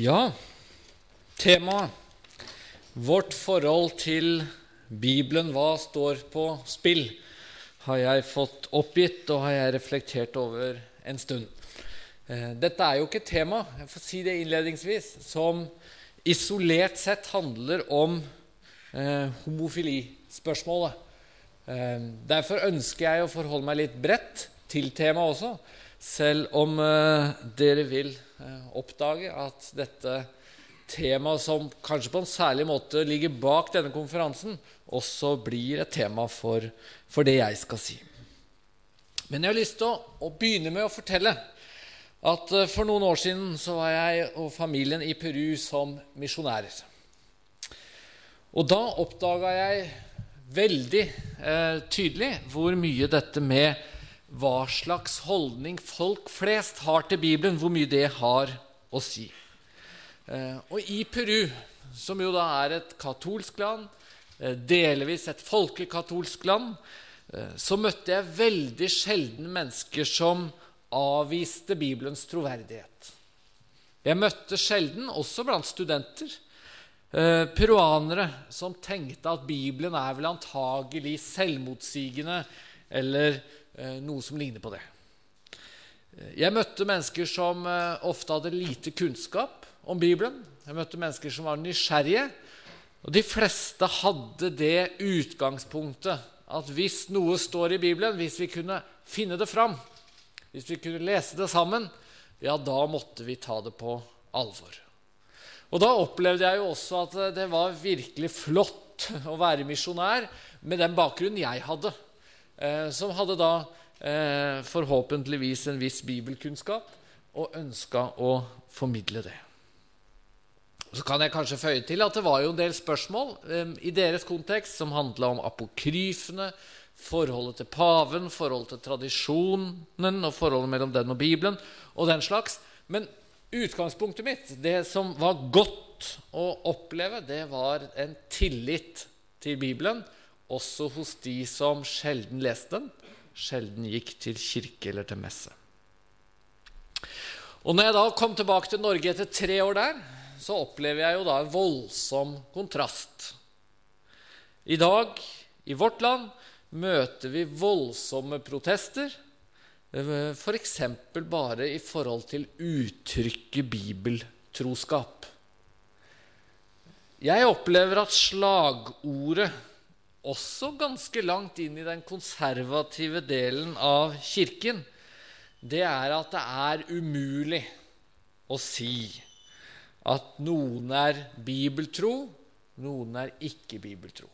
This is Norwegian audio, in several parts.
Ja, temaet Vårt forhold til Bibelen, hva står på spill, har jeg fått oppgitt og har jeg reflektert over en stund. Eh, dette er jo ikke et tema jeg får si det innledningsvis, som isolert sett handler om eh, homofilispørsmålet. Eh, derfor ønsker jeg å forholde meg litt bredt til temaet også, selv om eh, dere vil oppdage at dette temaet som kanskje på en særlig måte ligger bak denne konferansen, også blir et tema for, for det jeg skal si. Men jeg har lyst til å, å begynne med å fortelle at uh, for noen år siden så var jeg og familien i Peru som misjonærer. Og da oppdaga jeg veldig eh, tydelig hvor mye dette med hva slags holdning folk flest har til Bibelen, hvor mye det har å si. Eh, og i Peru, som jo da er et katolsk land, eh, delvis et folkekatolsk land, eh, så møtte jeg veldig sjelden mennesker som avviste Bibelens troverdighet. Jeg møtte sjelden, også blant studenter, peruanere som tenkte at Bibelen er vel antagelig selvmotsigende eller noe som ligner på det. Jeg møtte mennesker som ofte hadde lite kunnskap om Bibelen. Jeg møtte mennesker som var nysgjerrige. Og de fleste hadde det utgangspunktet at hvis noe står i Bibelen, hvis vi kunne finne det fram, hvis vi kunne lese det sammen, ja, da måtte vi ta det på alvor. Og da opplevde jeg jo også at det var virkelig flott å være misjonær med den bakgrunnen jeg hadde, eh, som hadde da eh, forhåpentligvis en viss bibelkunnskap og ønska å formidle det. Så kan jeg kanskje føye til at det var jo en del spørsmål um, i deres kontekst som handla om apokryfene, forholdet til paven, forholdet til tradisjonen og forholdet mellom den og Bibelen og den slags. Men utgangspunktet mitt, det som var godt å oppleve, det var en tillit til Bibelen, også hos de som sjelden leste den, sjelden gikk til kirke eller til messe. Og når jeg da kom tilbake til Norge etter tre år der, så opplever jeg jo da en voldsom kontrast. I dag, i vårt land, møter vi voldsomme protester, f.eks. bare i forhold til uttrykket bibeltroskap. Jeg opplever at slagordet, også ganske langt inn i den konservative delen av Kirken, det er at det er umulig å si at noen er bibeltro, noen er ikke bibeltro.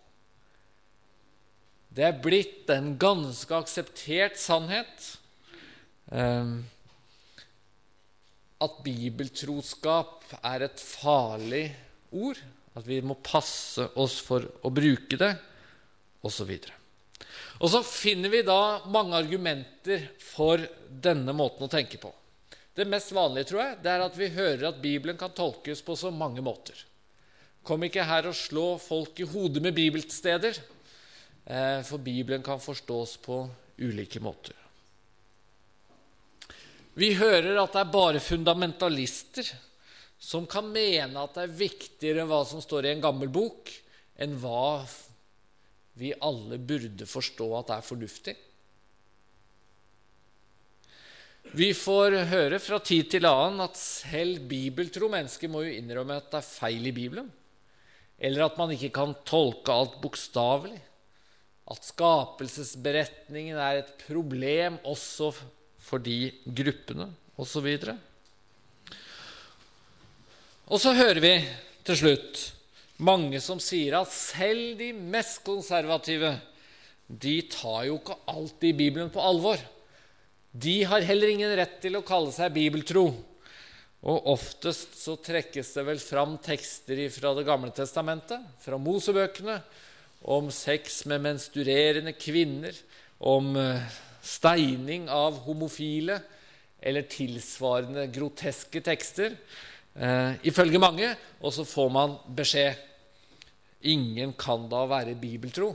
Det er blitt en ganske akseptert sannhet eh, at bibeltroskap er et farlig ord, at vi må passe oss for å bruke det, osv. Og så finner vi da mange argumenter for denne måten å tenke på. Det mest vanlige tror jeg, det er at vi hører at Bibelen kan tolkes på så mange måter. Kom ikke her og slå folk i hodet med bibelsteder, eh, for Bibelen kan forstås på ulike måter. Vi hører at det er bare fundamentalister som kan mene at det er viktigere hva som står i en gammel bok, enn hva vi alle burde forstå at er fornuftig. Vi får høre fra tid til annen at selv bibeltro mennesker må jo innrømme at det er feil i Bibelen, eller at man ikke kan tolke alt bokstavelig, at skapelsesberetningen er et problem også for de gruppene, osv. Og, og så hører vi til slutt mange som sier at selv de mest konservative de tar jo ikke alltid Bibelen på alvor. De har heller ingen rett til å kalle seg bibeltro. Og oftest så trekkes det vel fram tekster fra Det gamle testamentet, fra Mosebøkene, om sex med menstruerende kvinner, om eh, steining av homofile eller tilsvarende groteske tekster, eh, ifølge mange. Og så får man beskjed ingen kan da være bibeltro,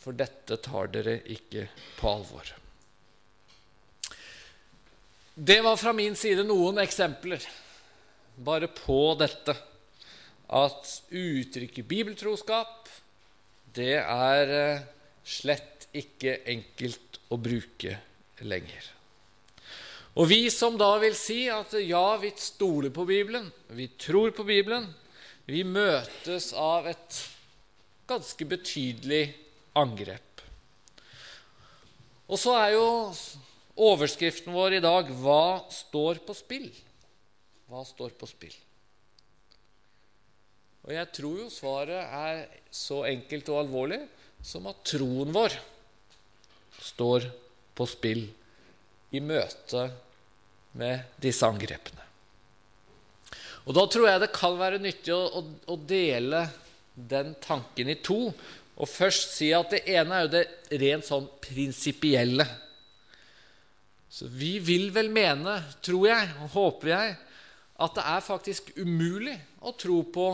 for dette tar dere ikke på alvor. Det var fra min side noen eksempler. bare på dette at uttrykket bibeltroskap, det er eh, slett ikke enkelt å bruke lenger. Og vi som da vil si at ja, vi stoler på Bibelen, vi tror på Bibelen, vi møtes av et ganske betydelig angrep. Og så er jo overskriften vår i dag 'Hva står på spill?' Hva står på spill? Og jeg tror jo svaret er så enkelt og alvorlig som at troen vår står på spill i møte med disse angrepene. Og Da tror jeg det kan være nyttig å, å, å dele den tanken i to. Og først si at det ene er jo det rent sånn prinsipielle. Så vi vil vel mene, tror jeg og håper jeg, at det er faktisk umulig å tro på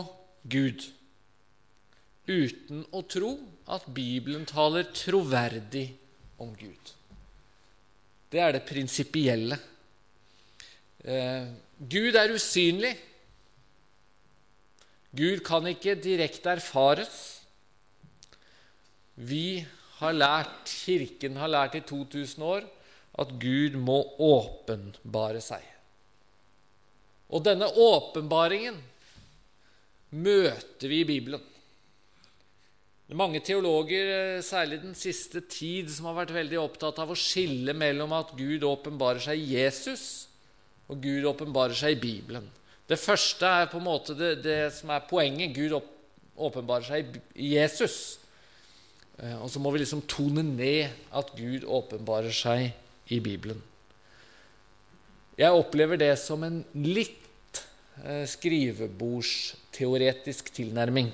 Gud uten å tro at Bibelen taler troverdig om Gud. Det er det prinsipielle. Eh, Gud er usynlig. Gud kan ikke direkte erfares. Vi har lært, Kirken har lært i 2000 år, at Gud må åpenbare seg. Og denne åpenbaringen møter vi i Bibelen. Det er mange teologer, eh, særlig den siste tid, som har vært veldig opptatt av å skille mellom at Gud åpenbarer seg i Jesus, og Gud åpenbarer seg i Bibelen. Det første er på en måte det, det som er poenget. Gud åpenbarer seg i Jesus. Eh, og så må vi liksom tone ned at Gud åpenbarer seg i Bibelen. Jeg opplever det som en litt eh, skrivebordsteoretisk tilnærming.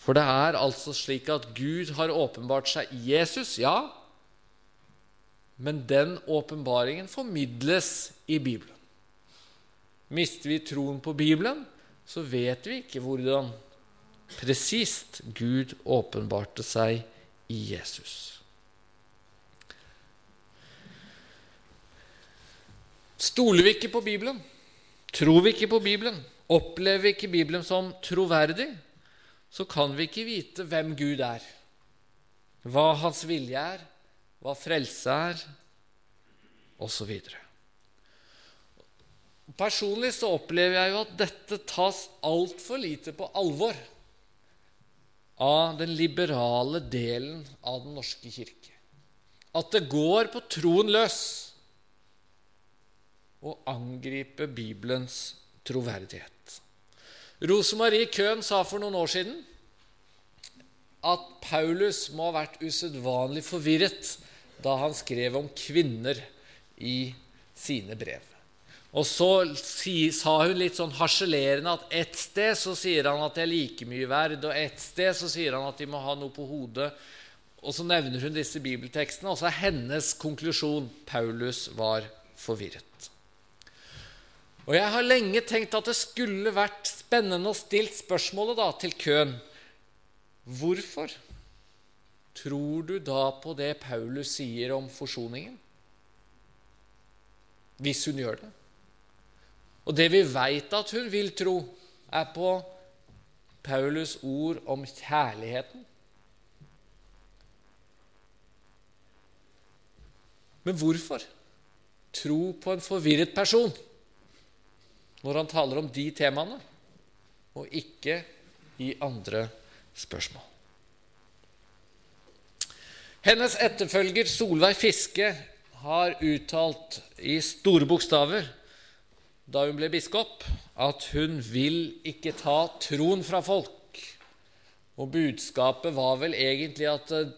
For det er altså slik at Gud har åpenbart seg i Jesus, ja, men den åpenbaringen formidles i Bibelen. Mister vi troen på Bibelen, så vet vi ikke hvordan presist Gud åpenbarte seg i Jesus. Stoler vi ikke på Bibelen, tror vi ikke på Bibelen, opplever vi ikke Bibelen som troverdig, så kan vi ikke vite hvem Gud er, hva Hans vilje er, hva frelse er, osv. Personlig så opplever jeg jo at dette tas altfor lite på alvor av den liberale delen av Den norske kirke. At det går på troen løs å angripe Bibelens troverdighet. Rosemarie Køhn sa for noen år siden at Paulus må ha vært usedvanlig forvirret da han skrev om kvinner i sine brev. Og så sa hun litt sånn harselerende at ett sted så sier han at de er like mye verd, og ett sted så sier han at de må ha noe på hodet. Og så nevner hun disse bibeltekstene, og så er hennes konklusjon Paulus var forvirret. Og jeg har lenge tenkt at det skulle vært spennende å stilt spørsmålet da til Køen. Hvorfor tror du da på det Paulus sier om forsoningen? Hvis hun gjør det. Og det vi veit at hun vil tro, er på Paulus ord om kjærligheten. Men hvorfor tro på en forvirret person når han taler om de temaene, og ikke i andre spørsmål? Hennes etterfølger Solveig Fiske har uttalt i store bokstaver da hun ble biskop, at hun vil ikke ta troen fra folk. Og budskapet var vel egentlig at eh,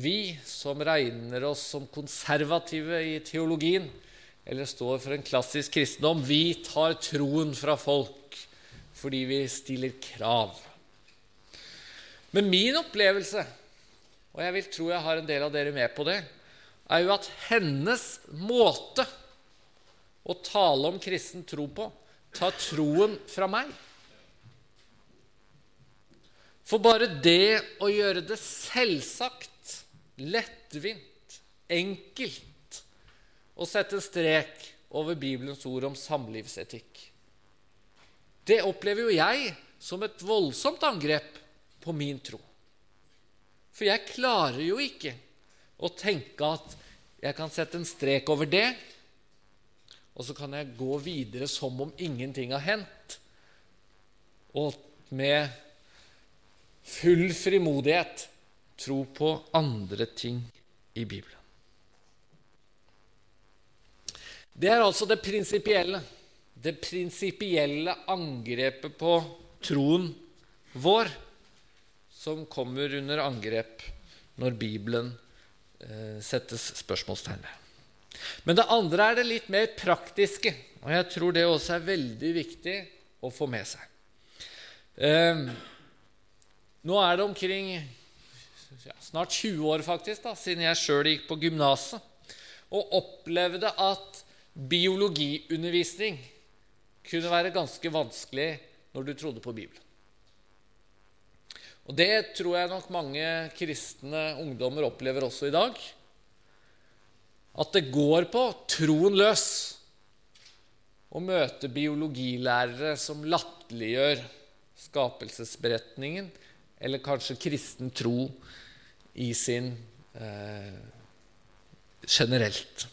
vi som regner oss som konservative i teologien, eller står for en klassisk kristendom, vi tar troen fra folk fordi vi stiller krav. Men min opplevelse, og jeg vil tro jeg har en del av dere med på det, er jo at hennes måte å tale om kristen tro på tar troen fra meg. For bare det å gjøre det selvsagt, lettvint, enkelt å sette en strek over Bibelens ord om samlivsetikk. Det opplever jo jeg som et voldsomt angrep på min tro. For jeg klarer jo ikke å tenke at jeg kan sette en strek over det, og så kan jeg gå videre som om ingenting har hendt, og med full frimodighet tro på andre ting i Bibelen. Det er altså det prinsipielle. Det prinsipielle angrepet på troen vår som kommer under angrep når Bibelen eh, settes spørsmålstegn ved. Men det andre er det litt mer praktiske, og jeg tror det også er veldig viktig å få med seg. Eh, nå er det omkring ja, snart 20 år faktisk da, siden jeg sjøl gikk på gymnaset og opplevde at biologiundervisning kunne være ganske vanskelig når du trodde på Bibelen. Og Det tror jeg nok mange kristne ungdommer opplever også i dag. At det går på troen løs å møte biologilærere som latterliggjør skapelsesberetningen, eller kanskje kristen tro i sin eh, generelt.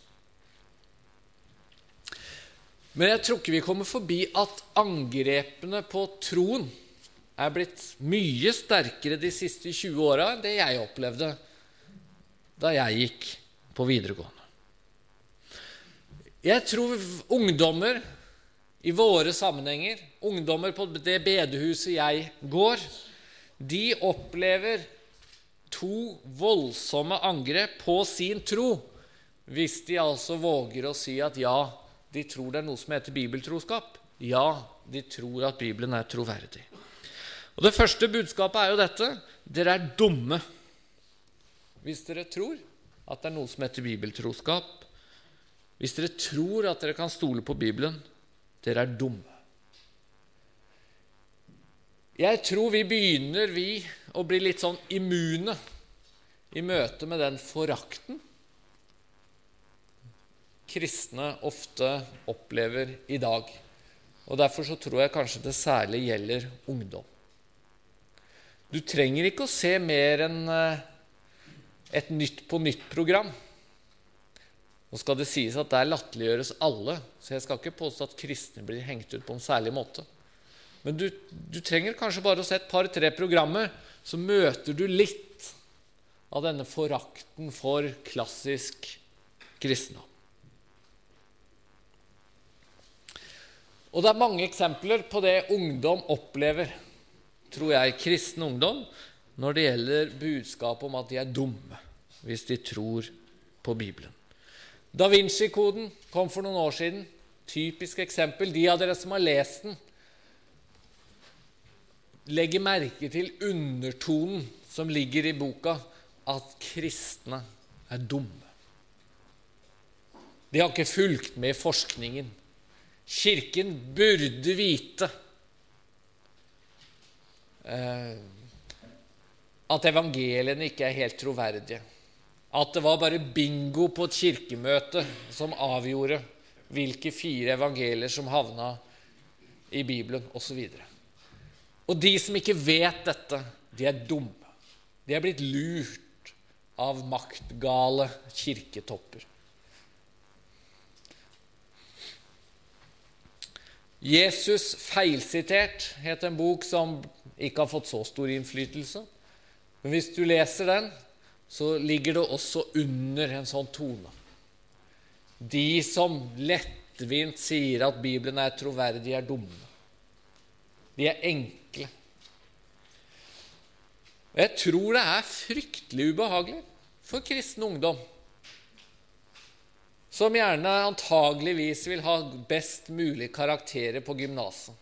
Men jeg tror ikke vi kommer forbi at angrepene på troen er blitt mye sterkere de siste 20 åra enn det jeg opplevde da jeg gikk på videregående. Jeg tror ungdommer i våre sammenhenger, ungdommer på det bedehuset jeg går, de opplever to voldsomme angrep på sin tro hvis de altså våger å si at ja, de tror det er noe som heter bibeltroskap. Ja, de tror at Bibelen er troverdig. Og Det første budskapet er jo dette dere er dumme hvis dere tror at det er noe som heter bibeltroskap. Hvis dere tror at dere kan stole på Bibelen. Dere er dumme. Jeg tror vi begynner vi å bli litt sånn immune i møte med den forakten kristne ofte opplever i dag. Og Derfor så tror jeg kanskje det særlig gjelder ungdom. Du trenger ikke å se mer enn eh, et Nytt på nytt-program. Nå skal det sies at der latterliggjøres alle, så jeg skal ikke påstå at kristne blir hengt ut på en særlig måte. Men du, du trenger kanskje bare å se et par-tre programmer, så møter du litt av denne forakten for klassisk kristendom. Og det er mange eksempler på det ungdom opplever, tror jeg, kristen ungdom, når det gjelder budskapet om at de er dumme hvis de tror på Bibelen. Da Vinci-koden kom for noen år siden. Typisk eksempel. De av dere som har lest den, legger merke til undertonen som ligger i boka, at kristne er dumme. De har ikke fulgt med i forskningen. Kirken burde vite at evangeliene ikke er helt troverdige. At det var bare bingo på et kirkemøte som avgjorde hvilke fire evangelier som havna i Bibelen, osv. Og, og de som ikke vet dette, de er dumme. De er blitt lurt av maktgale kirketopper. Jesus feilsitert het en bok som ikke har fått så stor innflytelse. Men hvis du leser den, så ligger det også under en sånn tone. De som lettvint sier at Bibelen er troverdig, er dumme. De er enkle. Jeg tror det er fryktelig ubehagelig for kristen ungdom som gjerne antageligvis vil ha best mulig karakterer på gymnaset.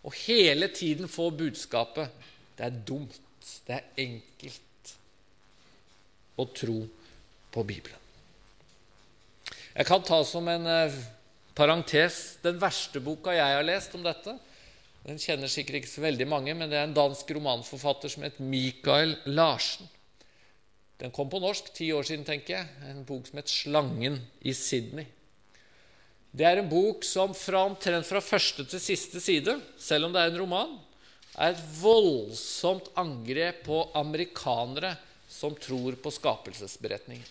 Og hele tiden få budskapet det er dumt, det er enkelt å tro på Bibelen. Jeg kan ta som en eh, parentes den verste boka jeg har lest om dette. Den kjenner sikkert ikke så veldig mange, men det er en dansk romanforfatter som het Mikael Larsen. Den kom på norsk ti år siden, tenker jeg. En bok som het 'Slangen i Sydney'. Det er en bok som fra omtrent fra første til siste side, selv om det er en roman, er et voldsomt angrep på amerikanere som tror på skapelsesberetningen.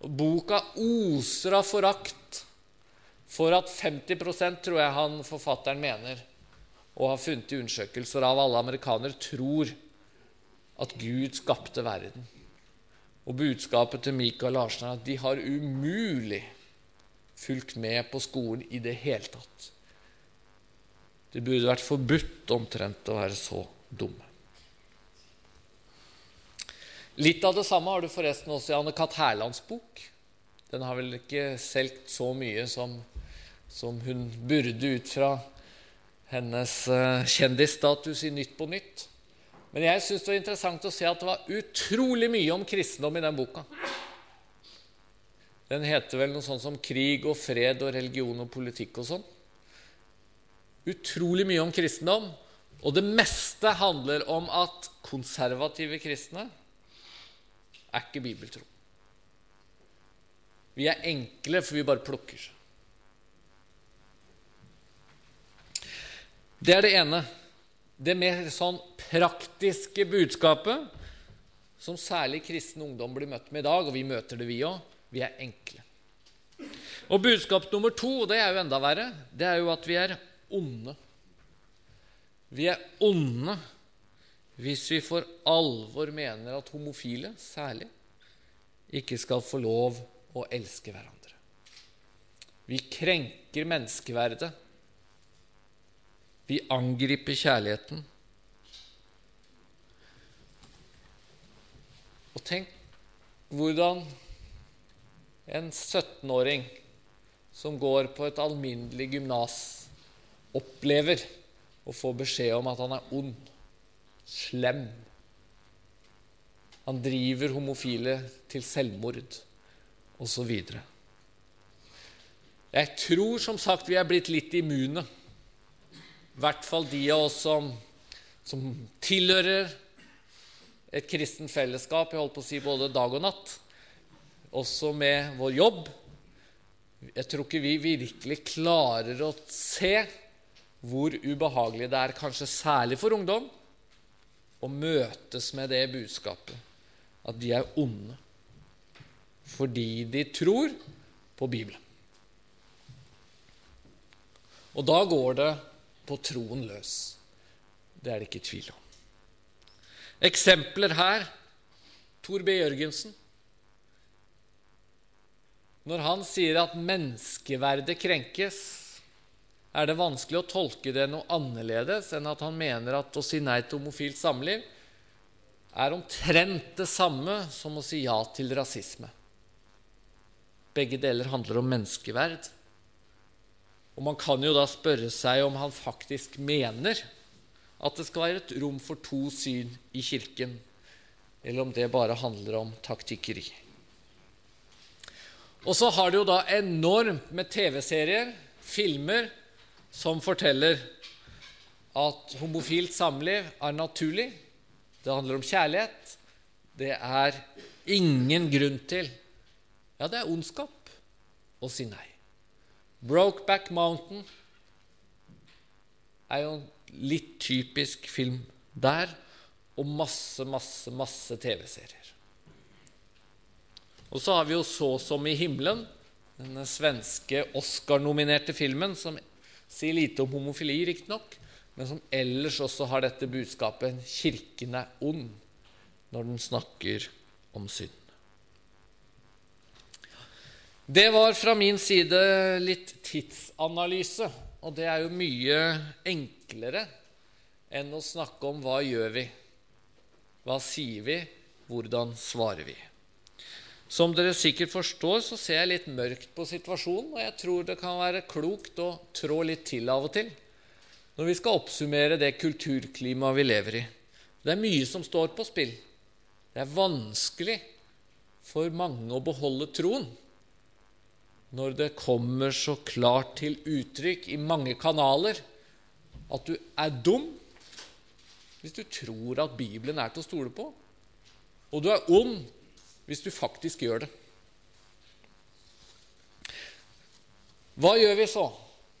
Boka oser av forakt for at 50% tror jeg han forfatteren mener, og har funnet i undersøkelser av alle amerikanere, tror at Gud skapte verden. Og budskapet til Mikael Larsen er at de har umulig fulgt med på skolen i det hele tatt. Det burde vært forbudt omtrent å være så dumme. Litt av det samme har du forresten også i Anne-Kat. Hærlands bok. Den har vel ikke solgt så mye som, som, hun burde ut fra hennes uh, kjendisstatus i Nytt på Nytt. Men jeg syns det var interessant å se at det var utrolig mye om kristendom i den boka. Den heter vel noe sånt som 'Krig og fred og religion og politikk' og sånn. Utrolig mye om kristendom. Og det meste handler om at konservative kristne er ikke bibeltro. Vi er enkle, for vi bare plukker. Det er det ene. Det mer sånn praktiske budskapet som særlig kristen ungdom blir møtt med i dag, og vi møter det, vi òg. Vi er enkle. Og budskap nummer to, og det er jo enda verre, det er jo at vi er onde. Vi er onde hvis vi for alvor mener at homofile, særlig, ikke skal få lov å elske hverandre. Vi krenker menneskeverdet. Vi angriper kjærligheten. Og tenk hvordan en 17-åring som går på et alminnelig gymnas, opplever å få beskjed om at han er ond, slem. Han driver homofile til selvmord, osv. Jeg tror som sagt vi er blitt litt immune. I hvert fall de av oss som, som tilhører et kristent fellesskap, jeg holdt på å si både dag og natt, også med vår jobb. Jeg tror ikke vi virkelig klarer å se hvor ubehagelig det er, kanskje særlig for ungdom, å møtes med det budskapet at de er onde fordi de tror på Bibelen. Og da går det på troen løs. Det er det ikke tvil om. Eksempler her Tor B. Jørgensen. Når han sier at menneskeverdet krenkes, er det vanskelig å tolke det noe annerledes enn at han mener at å si nei til homofilt samliv er omtrent det samme som å si ja til rasisme. Begge deler handler om menneskeverd. Og man kan jo da spørre seg om han faktisk mener at det skal være et rom for to syn i Kirken, eller om det bare handler om taktikkeri. Og så har det jo da enormt med TV-serier, filmer, som forteller at homofilt samliv er naturlig. Det handler om kjærlighet. Det er ingen grunn til Ja, det er ondskap å si nei. Brokeback Mountain er jo en litt typisk film der, og masse, masse, masse TV-serier. Og så har vi jo 'Så som i himmelen', denne svenske Oscar-nominerte filmen som sier lite om homofili, riktignok, men som ellers også har dette budskapet 'Kirken er ond' når den snakker om synd. Det var fra min side litt tidsanalyse, og det er jo mye enklere enn å snakke om hva gjør vi, hva sier vi, hvordan svarer vi. Som dere sikkert forstår, så ser jeg litt mørkt på situasjonen, og jeg tror det kan være klokt å trå litt til av og til når vi skal oppsummere det kulturklimaet vi lever i. Det er mye som står på spill. Det er vanskelig for mange å beholde troen når det kommer så klart til uttrykk i mange kanaler at du er dum hvis du tror at Bibelen er til å stole på, og du er ond hvis du faktisk gjør det. Hva gjør vi så?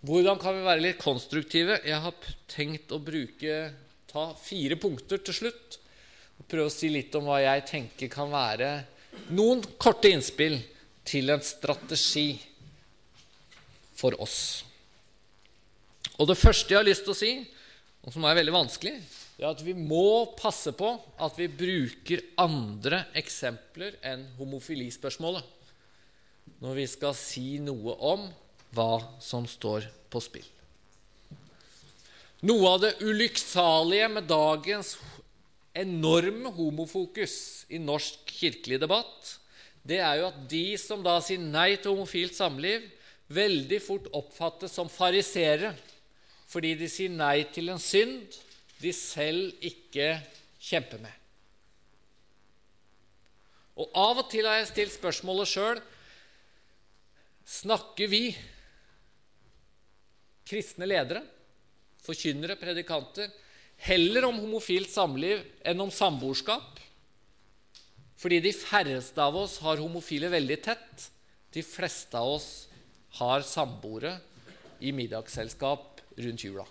Hvordan kan vi være litt konstruktive? Jeg har tenkt å bruke, ta fire punkter til slutt. og Prøve å si litt om hva jeg tenker kan være noen korte innspill til en strategi for oss. Og det første jeg har lyst til å si, og som er veldig vanskelig, er at vi må passe på at vi bruker andre eksempler enn homofilispørsmålet når vi skal si noe om hva som står på spill. Noe av det ulykksalige med dagens enorme homofokus i norsk kirkelig debatt, det er jo at de som da sier nei til homofilt samliv, veldig fort oppfattes som farisere fordi de sier nei til en synd de selv ikke kjemper med. Og Av og til har jeg stilt spørsmålet sjøl snakker vi, kristne ledere, forkynnere, predikanter, heller om homofilt samliv enn om samboerskap. Fordi de færreste av oss har homofile veldig tett. De fleste av oss har samboere i middagsselskap rundt jula.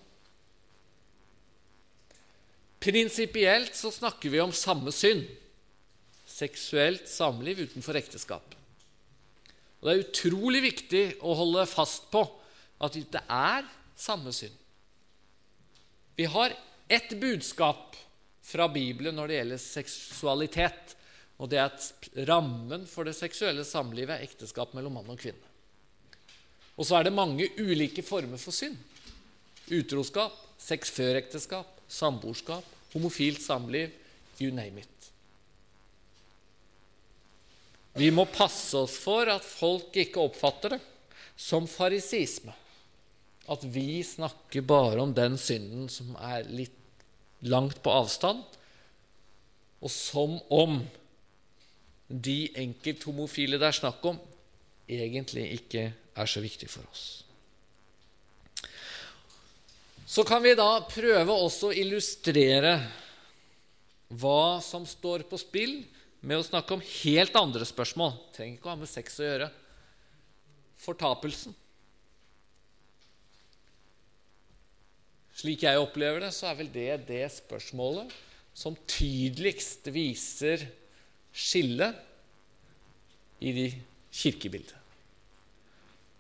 Prinsipielt så snakker vi om samme synd seksuelt samliv utenfor ekteskap. Og Det er utrolig viktig å holde fast på at det er samme synd. Vi har ett budskap fra Bibelen når det gjelder seksualitet, og det er at rammen for det seksuelle samlivet er ekteskap mellom mann og kvinne. Og så er det mange ulike former for synd. Utroskap, sex før ekteskap, samboerskap, homofilt samliv, you name it. Vi må passe oss for at folk ikke oppfatter det som farisisme. At vi snakker bare om den synden som er litt langt på avstand, og som om de enkelthomofile det er snakk om, egentlig ikke er så viktig for oss. Så kan vi da prøve også å illustrere hva som står på spill, med å snakke om helt andre spørsmål. Trenger ikke å ha med sex å gjøre. Fortapelsen. Slik jeg opplever det, så er vel det det spørsmålet som tydeligst viser skillet i de kirkebildet.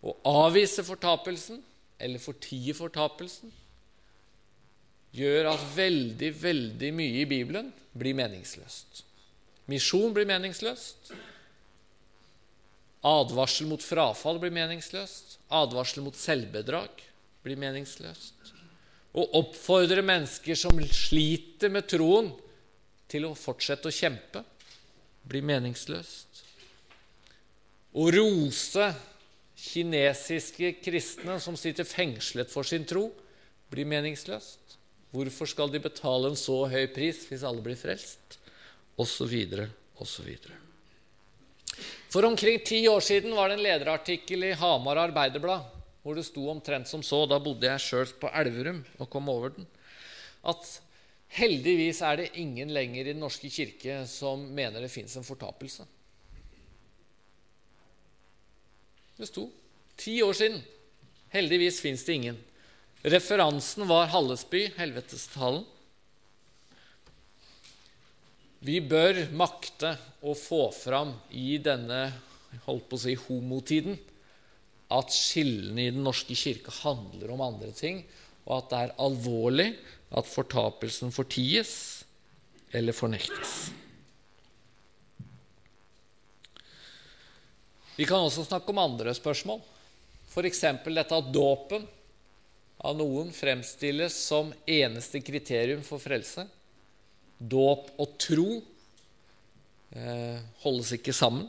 Å avvise fortapelsen eller fortie fortapelsen gjør at veldig, veldig mye i Bibelen blir meningsløst. Misjon blir meningsløst. Advarsel mot frafall blir meningsløst. Advarsel mot selvbedrag blir meningsløst. Å oppfordre mennesker som sliter med troen, til å fortsette å kjempe, blir meningsløst. Å rose kinesiske kristne som sitter fengslet for sin tro, blir meningsløst. Hvorfor skal de betale en så høy pris hvis alle blir frelst? Og så videre, og så videre. For omkring ti år siden var det en lederartikkel i Hamar Arbeiderblad hvor det sto omtrent som så, da bodde jeg sjøl på Elverum og kom over den, at heldigvis er det ingen lenger i Den norske kirke som mener det fins en fortapelse. Det sto ti år siden. Heldigvis fins det ingen. Referansen var Hallesby, helvetestalen. Vi bør makte å få fram i denne holdt på å si, homotiden at skillene i Den norske kirke handler om andre ting, og at det er alvorlig at fortapelsen forties eller fornektes. Vi kan også snakke om andre spørsmål, f.eks. dette at dåpen av noen fremstilles som eneste kriterium for frelse dåp og tro eh, holdes ikke sammen.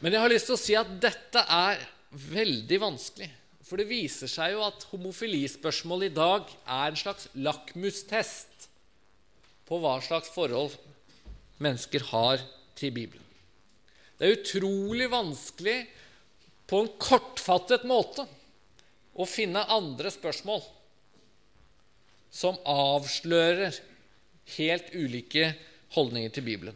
Men jeg har lyst til å si at dette er veldig vanskelig. For det viser seg jo at homofilispørsmål i dag er en slags lakmustest på hva slags forhold mennesker har til Bibelen. Det er utrolig vanskelig på en kortfattet måte å finne andre spørsmål som avslører helt ulike holdninger til Bibelen.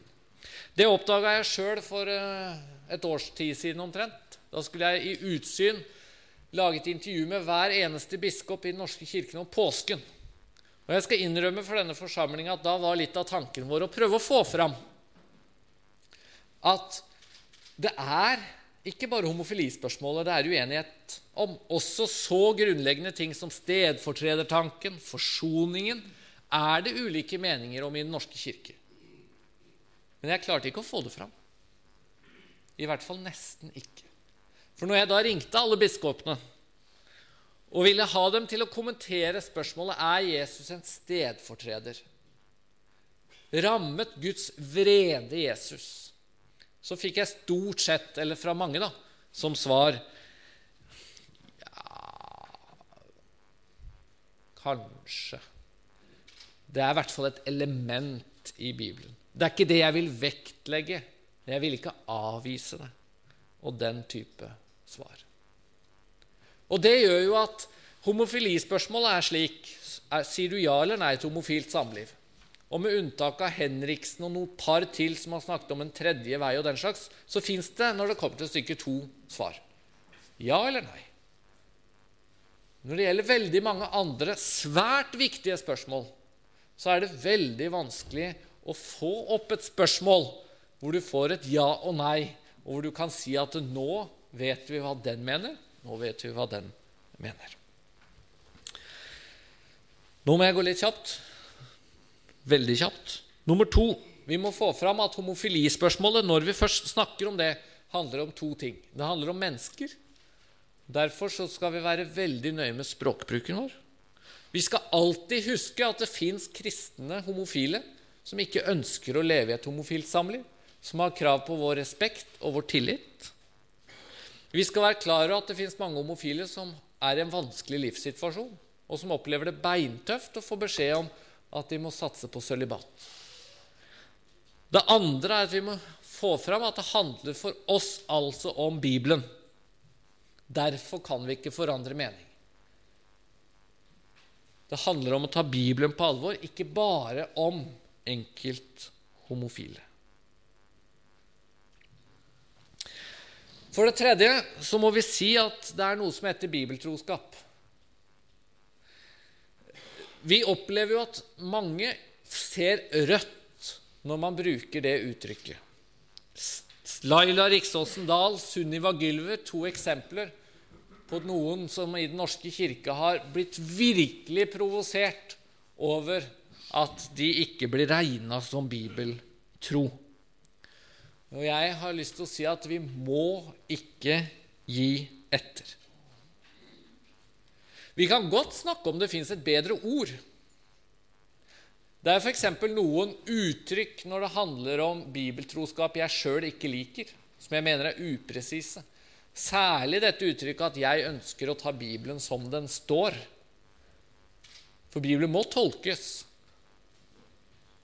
Det oppdaga jeg sjøl for eh, et års tid siden omtrent. Da skulle jeg i Utsyn lage et intervju med hver eneste biskop i Den norske kirken om påsken. Og jeg skal innrømme for denne forsamlinga at da var litt av tanken vår å prøve å få fram at det er ikke bare homofilispørsmålet det er uenighet om. Også så grunnleggende ting som stedfortredertanken, forsoningen, er det ulike meninger om i Den norske kirke. Men jeg klarte ikke å få det fram. I hvert fall nesten ikke. For når jeg da ringte alle biskopene og ville ha dem til å kommentere spørsmålet er Jesus en stedfortreder, rammet Guds vrede Jesus, så fikk jeg stort sett, eller fra mange, da, som svar Ja Kanskje. Det er i hvert fall et element i Bibelen. Det er ikke det jeg vil vektlegge. Men Jeg vil ikke avvise det. Og den type svar. Og det gjør jo at homofilispørsmålet er slik er, Sier du ja eller nei til homofilt samliv? Og med unntak av Henriksen og noen par til som har snakket om en tredje vei, og den slags, så fins det, når det kommer til stykket, to svar. Ja eller nei. Når det gjelder veldig mange andre svært viktige spørsmål, så er det veldig vanskelig å få opp et spørsmål hvor du får et ja og nei, og hvor du kan si at nå vet vi hva den mener, nå vet vi hva den mener. Nå må jeg gå litt kjapt. Veldig kjapt. Nummer to. Vi må få fram at homofilispørsmålet, når vi først snakker om det, handler om to ting. Det handler om mennesker. Derfor skal vi være veldig nøye med språkbruken vår. Vi skal alltid huske at det fins kristne homofile som ikke ønsker å leve i et homofilt samliv, som har krav på vår respekt og vår tillit. Vi skal være klar over at det fins mange homofile som er i en vanskelig livssituasjon, og som opplever det beintøft å få beskjed om at de må satse på sølibat. Det andre er at vi må få fram at det handler for oss altså om Bibelen. Derfor kan vi ikke forandre mening. Det handler om å ta Bibelen på alvor, ikke bare om enkelt For det tredje så må vi si at det er noe som heter bibeltroskap. Vi opplever jo at mange ser rødt når man bruker det uttrykket. Laila Riksåsen Dahl, Sunniva Gylver, to eksempler på noen som i Den norske kirke har blitt virkelig provosert over at de ikke blir regna som bibeltro. Og jeg har lyst til å si at vi må ikke gi etter. Vi kan godt snakke om det fins et bedre ord. Det er f.eks. noen uttrykk når det handler om bibeltroskap jeg sjøl ikke liker, som jeg mener er upresise. Særlig dette uttrykket at 'jeg ønsker å ta Bibelen som den står'. For Bibelen må tolkes.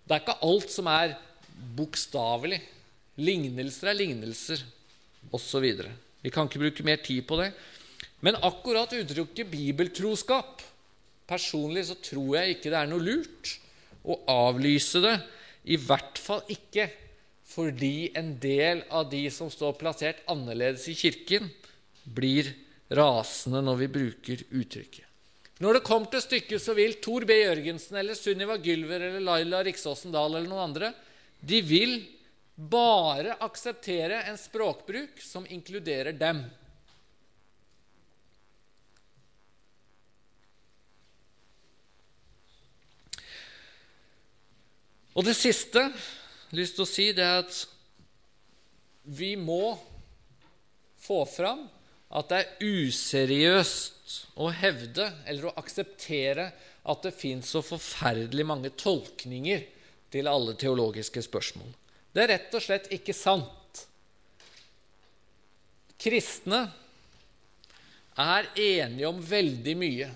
Det er ikke alt som er bokstavelig. Lignelser er lignelser, osv. Vi kan ikke bruke mer tid på det. Men akkurat uttrykket bibeltroskap Personlig så tror jeg ikke det er noe lurt å avlyse det. I hvert fall ikke fordi en del av de som står plassert annerledes i Kirken, blir rasende når vi bruker uttrykket. Når det kommer til stykket, så vil Tor B. Jørgensen eller Sunniva Gylver eller Laila Riksåsen Dahl eller noen andre de vil bare akseptere en språkbruk som inkluderer dem. Og det siste jeg har lyst til å si, det er at vi må få fram at det er useriøst å hevde eller å akseptere at det fins så forferdelig mange tolkninger til alle teologiske spørsmål. Det er rett og slett ikke sant. Kristne er enige om veldig mye.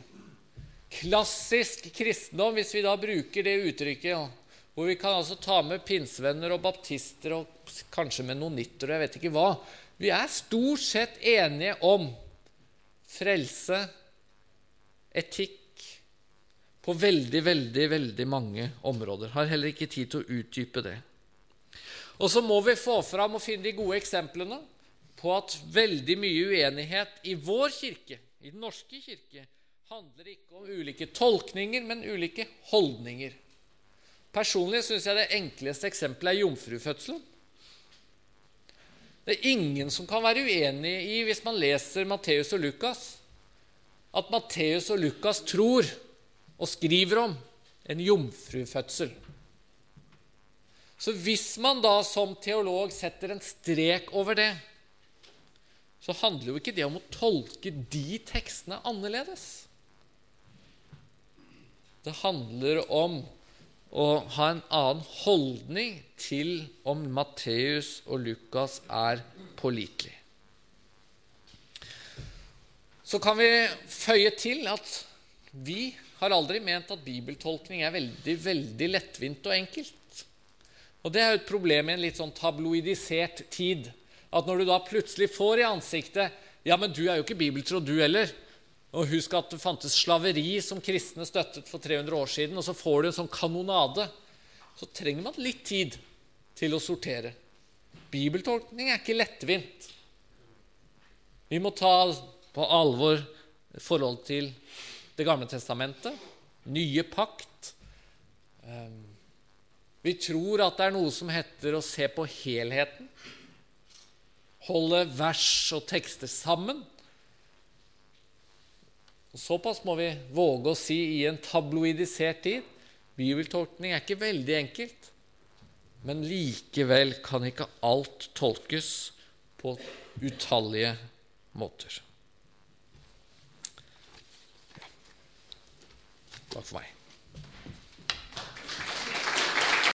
Klassisk kristendom, hvis vi da bruker det uttrykket, hvor vi kan altså ta med pinsevenner og baptister og kanskje menonitter og jeg vet ikke hva Vi er stort sett enige om frelse, etikk, på veldig, veldig, veldig mange områder. Har heller ikke tid til å utdype det. Og så må vi få fram og finne de gode eksemplene på at veldig mye uenighet i vår kirke, i Den norske kirke, handler ikke om ulike tolkninger, men ulike holdninger. Personlig syns jeg det enkleste eksempelet er jomfrufødselen. Det er ingen som kan være uenig i, hvis man leser Matteus og Lukas, at Matteus og Lukas tror og skriver om en jomfrufødsel. Så hvis man da som teolog setter en strek over det, så handler jo ikke det om å tolke de tekstene annerledes. Det handler om å ha en annen holdning til om Matteus og Lukas er pålitelige. Så kan vi føye til at vi har aldri ment at bibeltolkning er veldig, veldig lettvint og enkelt. Og det er jo et problem i en litt sånn tabloidisert tid. At når du da plutselig får i ansiktet Ja, men du er jo ikke bibeltro, du heller. Og husk at det fantes slaveri som kristne støttet for 300 år siden, og så får du en sånn kanonade. Så trenger man litt tid til å sortere. Bibeltolkning er ikke lettvint. Vi må ta på alvor forhold til Det gamle testamentet, nye pakt. Ehm, vi tror at det er noe som heter å se på helheten. Holde vers og tekster sammen. Og Såpass må vi våge å si i en tabloidisert tid. Bibeltolkning er ikke veldig enkelt. Men likevel kan ikke alt tolkes på utallige måter. Takk for meg.